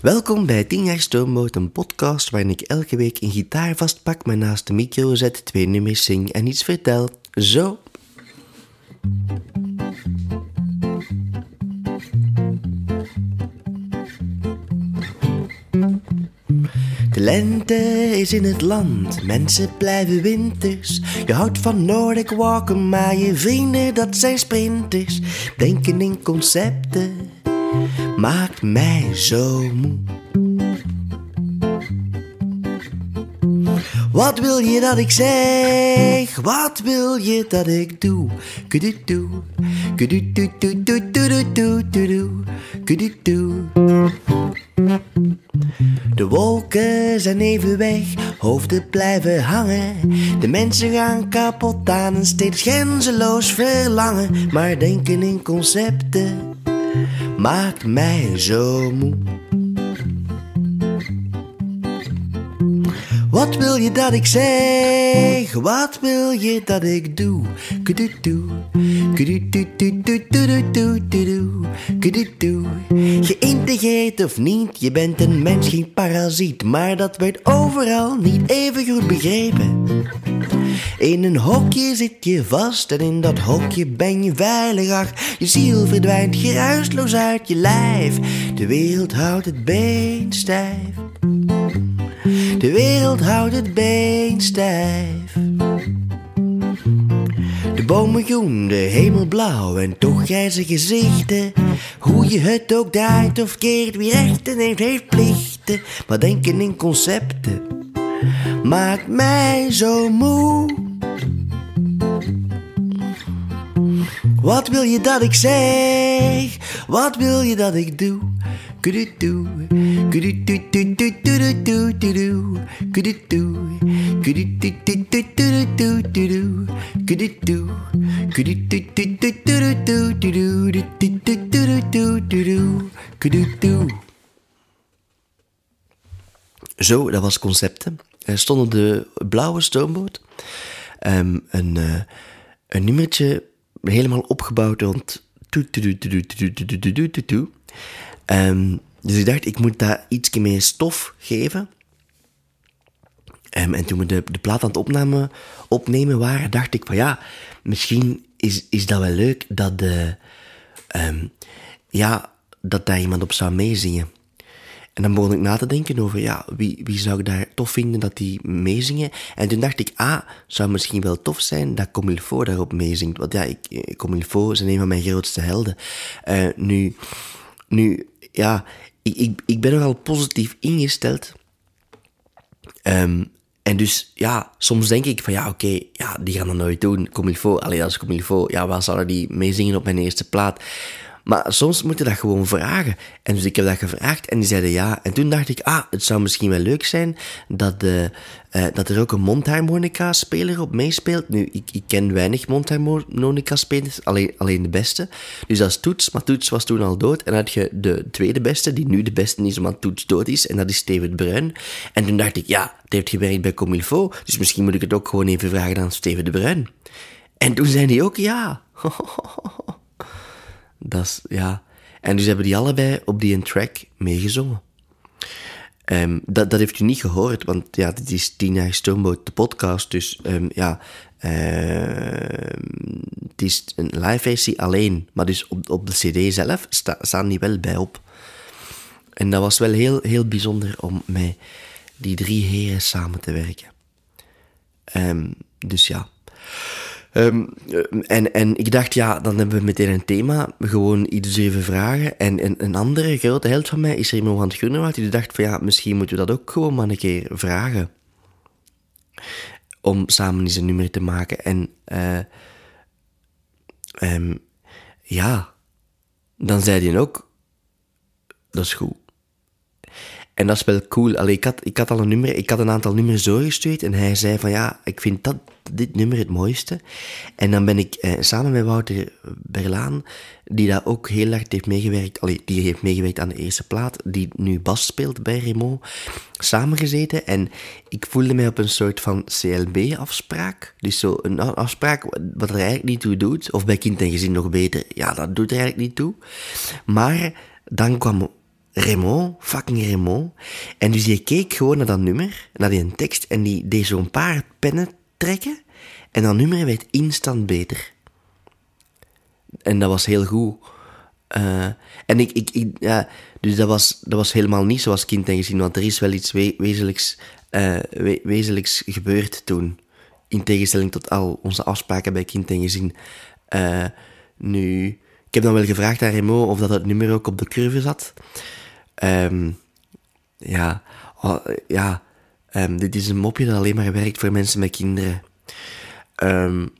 Welkom bij 10 jaar Stoomboot, een podcast waarin ik elke week een gitaar vastpak, maar naast de micro zet, twee nummers zing en iets vertel. Zo. De lente is in het land, mensen blijven winters. Je houdt van Nordic walken, maar je vrienden dat zijn sprinters. Denken in concepten maakt mij zo moe. Wat wil je dat ik zeg? Wat wil je dat ik doe? Kududoe, kududoe, kududoe. De wolken zijn even weg, hoofden blijven hangen. De mensen gaan kapot aan een steeds grenzeloos verlangen. Maar denken in concepten maakt mij zo moe. Wat wil je dat ik zeg? Wat wil je dat ik doe? Kududoe, kududoe. Geïntegreerd of niet, je bent een mens, geen parasiet. Maar dat werd overal niet even goed begrepen. In een hokje zit je vast en in dat hokje ben je veilig. Ach, je ziel verdwijnt geruisloos uit je lijf. De wereld houdt het been stijf. De wereld houdt het been stijf. De bomen groen, de hemel blauw en toch grijze gezichten. Hoe je het ook draait of keert, wie rechten heeft, heeft plichten. Maar denken in concepten maakt mij zo moe. Wat wil je dat ik zeg? Wat wil je dat ik doe? Kududoe, kududoe, kududoe, kududoe, kududoe. Zo, dat was concepten. Er stond de blauwe stoomboot um, een, uh, een nummertje helemaal opgebouwd rond Um, dus ik dacht, ik moet daar iets meer stof geven. Um, en toen we de, de plaat aan het opname, opnemen waren, dacht ik van ja, misschien is, is dat wel leuk dat, de, um, ja, dat daar iemand op zou meezingen. En dan begon ik na te denken over, ja, wie, wie zou ik daar tof vinden dat die meezingen? En toen dacht ik, ah, zou misschien wel tof zijn dat Comilfo daarop meezingt. Want ja, ik, Comilfo is een van mijn grootste helden. Uh, nu, nu, ja, ik, ik, ik ben nogal positief ingesteld. Um, en dus, ja, soms denk ik van, ja, oké, ja, die gaan dat nooit doen. Comilfo, alleen als Comilfo, ja, waar zouden die meezingen op mijn eerste plaat? Maar soms moet je dat gewoon vragen. En dus ik heb dat gevraagd en die zeiden ja. En toen dacht ik, ah, het zou misschien wel leuk zijn dat, de, uh, dat er ook een mondharmonica-speler op meespeelt. Nu, ik, ik ken weinig mondharmonica-spelers, alleen, alleen de beste. Dus dat is Toets, maar Toets was toen al dood. En dan had je de tweede beste, die nu de beste is omdat Toets dood is. En dat is Steven Bruin. En toen dacht ik, ja, het heeft gewerkt bij Comilfo. Dus misschien moet ik het ook gewoon even vragen aan Steven de Bruin. En toen zei hij ook ja. Dat ja. En dus hebben die allebei op die track meegezongen. Um, dat, dat heeft u niet gehoord, want ja, dit is Tien jaar de podcast. Dus um, ja, uh, het is een live versie alleen. Maar dus op, op de cd zelf sta, staan die wel bij op. En dat was wel heel, heel bijzonder om met die drie heren samen te werken. Dus ja. Um, en, en ik dacht, ja, dan hebben we meteen een thema. Gewoon iets even vragen. En, en een andere grote held van mij is Remo van het. Die dacht van, ja, misschien moeten we dat ook gewoon maar een keer vragen. Om samen eens een nummer te maken. En uh, ja, dan zei hij ook, dat is goed. En dat is wel cool. Allee, ik, had, ik had al een nummer, ik had een aantal nummers doorgestuurd en hij zei van ja, ik vind dat, dit nummer het mooiste. En dan ben ik eh, samen met Wouter Berlaan, die daar ook heel hard heeft meegewerkt, allee, die heeft meegewerkt aan de eerste plaat, die nu bas speelt bij Remo, samengezeten. En ik voelde mij op een soort van CLB-afspraak. Dus zo een afspraak wat er eigenlijk niet toe doet. Of bij kind en gezin nog beter, ja, dat doet er eigenlijk niet toe. Maar dan kwam Raymond, fucking Raymond. En dus die keek gewoon naar dat nummer, naar die tekst, en die deed zo'n paar pennen trekken. En dat nummer werd instant beter. En dat was heel goed. Uh, en ik, ik, ja, dus dat was, dat was helemaal niet zoals kind en gezien, want er is wel iets we, wezenlijks, we, wezenlijks gebeurd toen. In tegenstelling tot al onze afspraken bij kind en gezin. Uh, nu, ik heb dan wel gevraagd aan Remo of dat het nummer ook op de curve zat. Um, ja, oh, ja um, dit is een mopje dat alleen maar werkt voor mensen met kinderen. Um,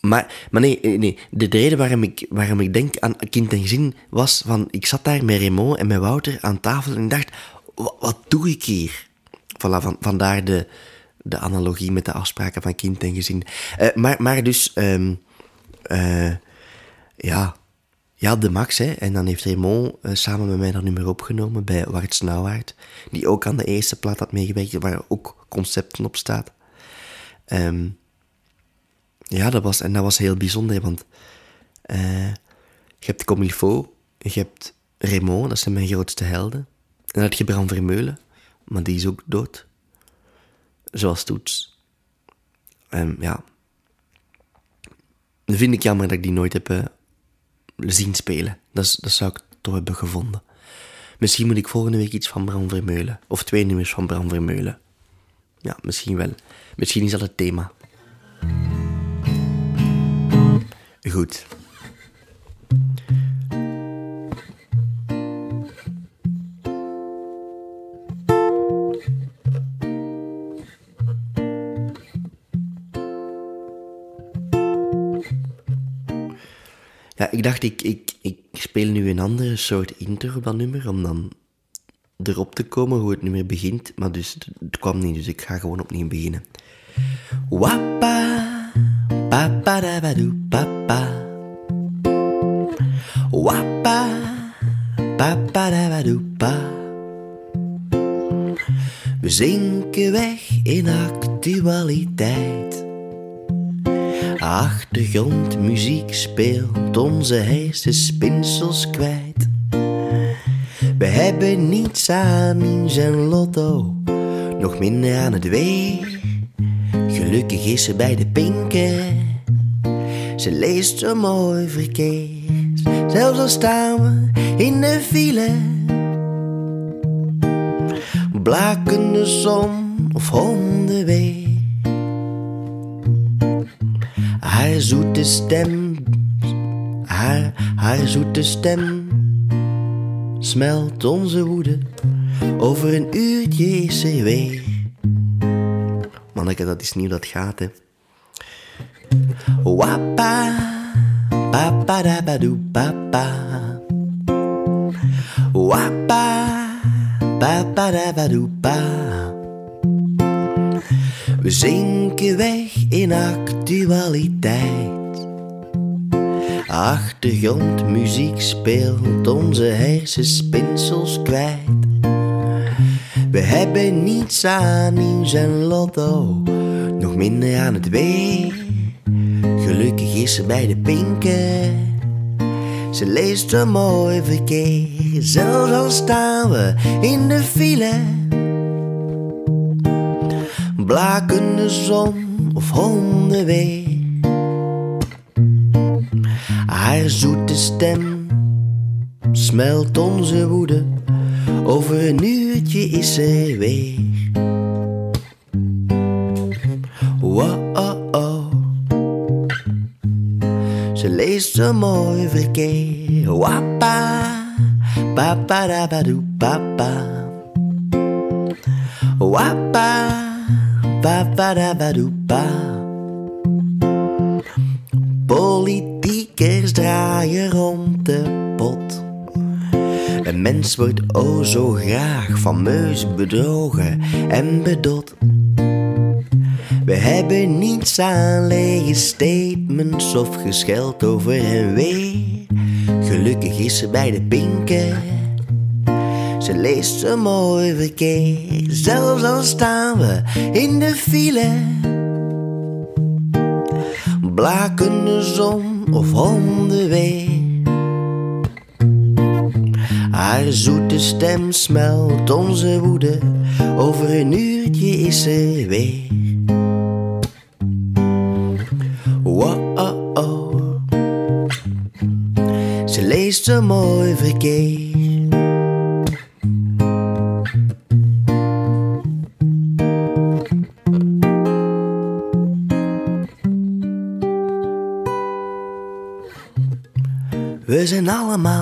maar, maar nee, nee, de reden waarom ik, waarom ik denk aan kind en gezin was van... Ik zat daar met Raymond en met Wouter aan tafel en ik dacht... Wat, doe ik hier? Voilà, van, vandaar de, de analogie met de afspraken van kind en gezin. Uh, maar, maar dus... Um, ja, ja, de max. Hè. En dan heeft Raymond uh, samen met mij dat nummer opgenomen bij Wart Snauwaard. Die ook aan de eerste plaat had meegewerkt, waar ook concepten op staat. Um, ja, dat was, en dat was heel bijzonder, want uh, je hebt Comilfo, je hebt Raymond, dat zijn mijn grootste helden. En dan heb je Bram Vermeulen, maar die is ook dood. Zoals Toets. Um, ja. Dan vind ik jammer dat ik die nooit heb uh, zien spelen. Dat, dat zou ik toch hebben gevonden. Misschien moet ik volgende week iets van Bram Vermeulen. Of twee nummers van Bram Vermeulen. Ja, misschien wel. Misschien is dat het thema. Goed. Ja, ik dacht, ik, ik, ik speel nu een andere soort intro nummer, om dan erop te komen hoe het nummer begint. Maar dus, het kwam niet, dus ik ga gewoon opnieuw beginnen. Wappa, papa da ba do papa. Wappa, papa. We zinken weg in actualiteit. Achtergrondmuziek speelt onze hersenspinsels kwijt. We hebben niets aan in zijn lotto, nog minder aan het weer. Gelukkig is ze bij de pinken, ze leest zo mooi verkeerd. Zelfs al staan we in de file, blakende zon of hondenwee. Haar zoete stem, haar, haar zoete stem smelt onze woede. Over een uurtje ze weer. Manneke, dat is nieuw, dat gaat, hè. Wappa, papa da ba do papa. Wappa, papa da ba do pa. We zinken weg in actualiteit. Achtergrondmuziek speelt onze hersenspinsels kwijt. We hebben niets aan in zijn lotto, nog minder aan het weer. Gelukkig is ze bij de pinken. Ze leest een mooi verkeer, zelfs al staan we in de file blakende zon of hondenwee. Haar zoete stem smelt onze woede, over een uurtje is ze weer. Wow. Ze leest zo mooi verkeer, wappa, papa da ba papa, wappa ba Politiekers draaien rond de pot. Een mens wordt o zo graag fameus bedrogen en bedot. We hebben niets aan lege statements of gescheld over en weer. Gelukkig is ze bij de pinken ze leest zo mooi verkeer, zelfs al staan we in de file. Blakende zon of hondenweer. Haar zoete stem smelt onze woede. Over een uurtje is ze weer. Wow, oh, oh. Ze leest zo mooi verkeer.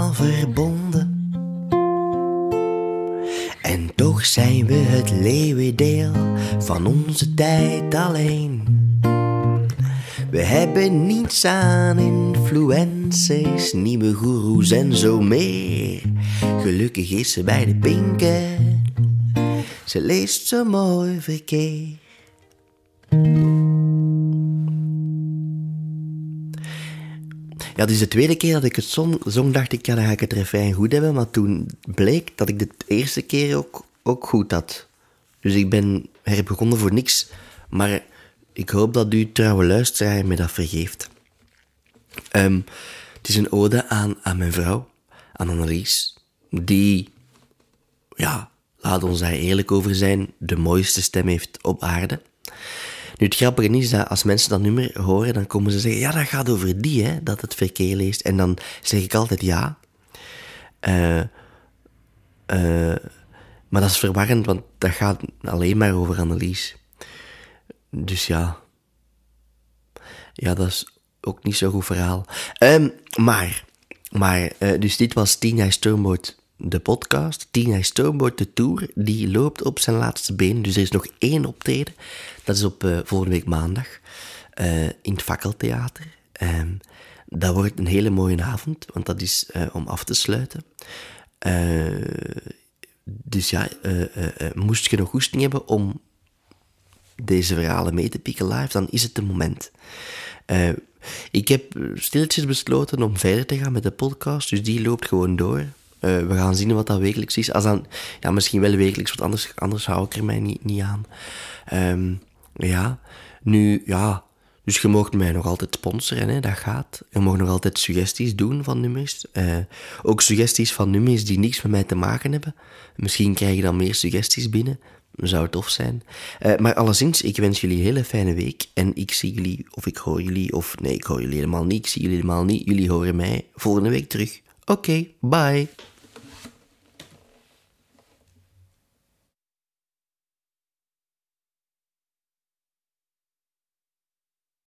Verbonden. En toch zijn we het leeuwendeel van onze tijd alleen. We hebben niets aan influencers, nieuwe goeroes en zo meer. Gelukkig is ze bij de pinken. Ze leest zo mooi verkeer. Ja, is de tweede keer dat ik het zong, zong dacht ik, ja, dan ga ik het refrein goed hebben. Maar toen bleek dat ik de eerste keer ook, ook goed had. Dus ik ben herbegonnen voor niks. Maar ik hoop dat u, trouwe luisteraar, me dat vergeeft. Ehm, het is een ode aan, aan mijn vrouw, aan Annelies. Die, ja, laat ons daar eerlijk over zijn, de mooiste stem heeft op aarde. Nu, het grappige is dat als mensen dat nummer horen, dan komen ze zeggen, ja, dat gaat over die, hè, dat het verkeer leest. En dan zeg ik altijd ja. Uh, uh, maar dat is verwarrend, want dat gaat alleen maar over Annelies. Dus ja. Ja, dat is ook niet zo'n goed verhaal. Um, maar, maar uh, dus dit was Tina Stormboot de podcast. Tina Stormboot de Tour, die loopt op zijn laatste been. Dus er is nog één optreden. Dat is op uh, volgende week maandag uh, in het Fakkeltheater. Um, dat wordt een hele mooie avond, want dat is uh, om af te sluiten. dus ja, moest je nog goesting hebben om deze verhalen mee te pikken live, dan is het de moment. ik heb stilletjes besloten om verder te gaan met de podcast, dus die loopt gewoon door. Uh, we gaan zien wat dat wekelijks is. Als dan, ja, misschien wel wekelijks, want anders, anders hou ik er mij niet, niet aan. Um, ja, nu, ja. Dus je mag mij nog altijd sponsoren, hè, dat gaat. Je mag nog altijd suggesties doen van nummers. Uh, ook suggesties van nummers die niks met mij te maken hebben. Misschien krijg je dan meer suggesties binnen. Zou tof zijn. Uh, maar alleszins, ik wens jullie een hele fijne week. En ik zie jullie, of ik hoor jullie, of nee, ik hoor jullie helemaal niet. Ik zie jullie helemaal niet. Jullie horen mij volgende week terug. Oké, bye.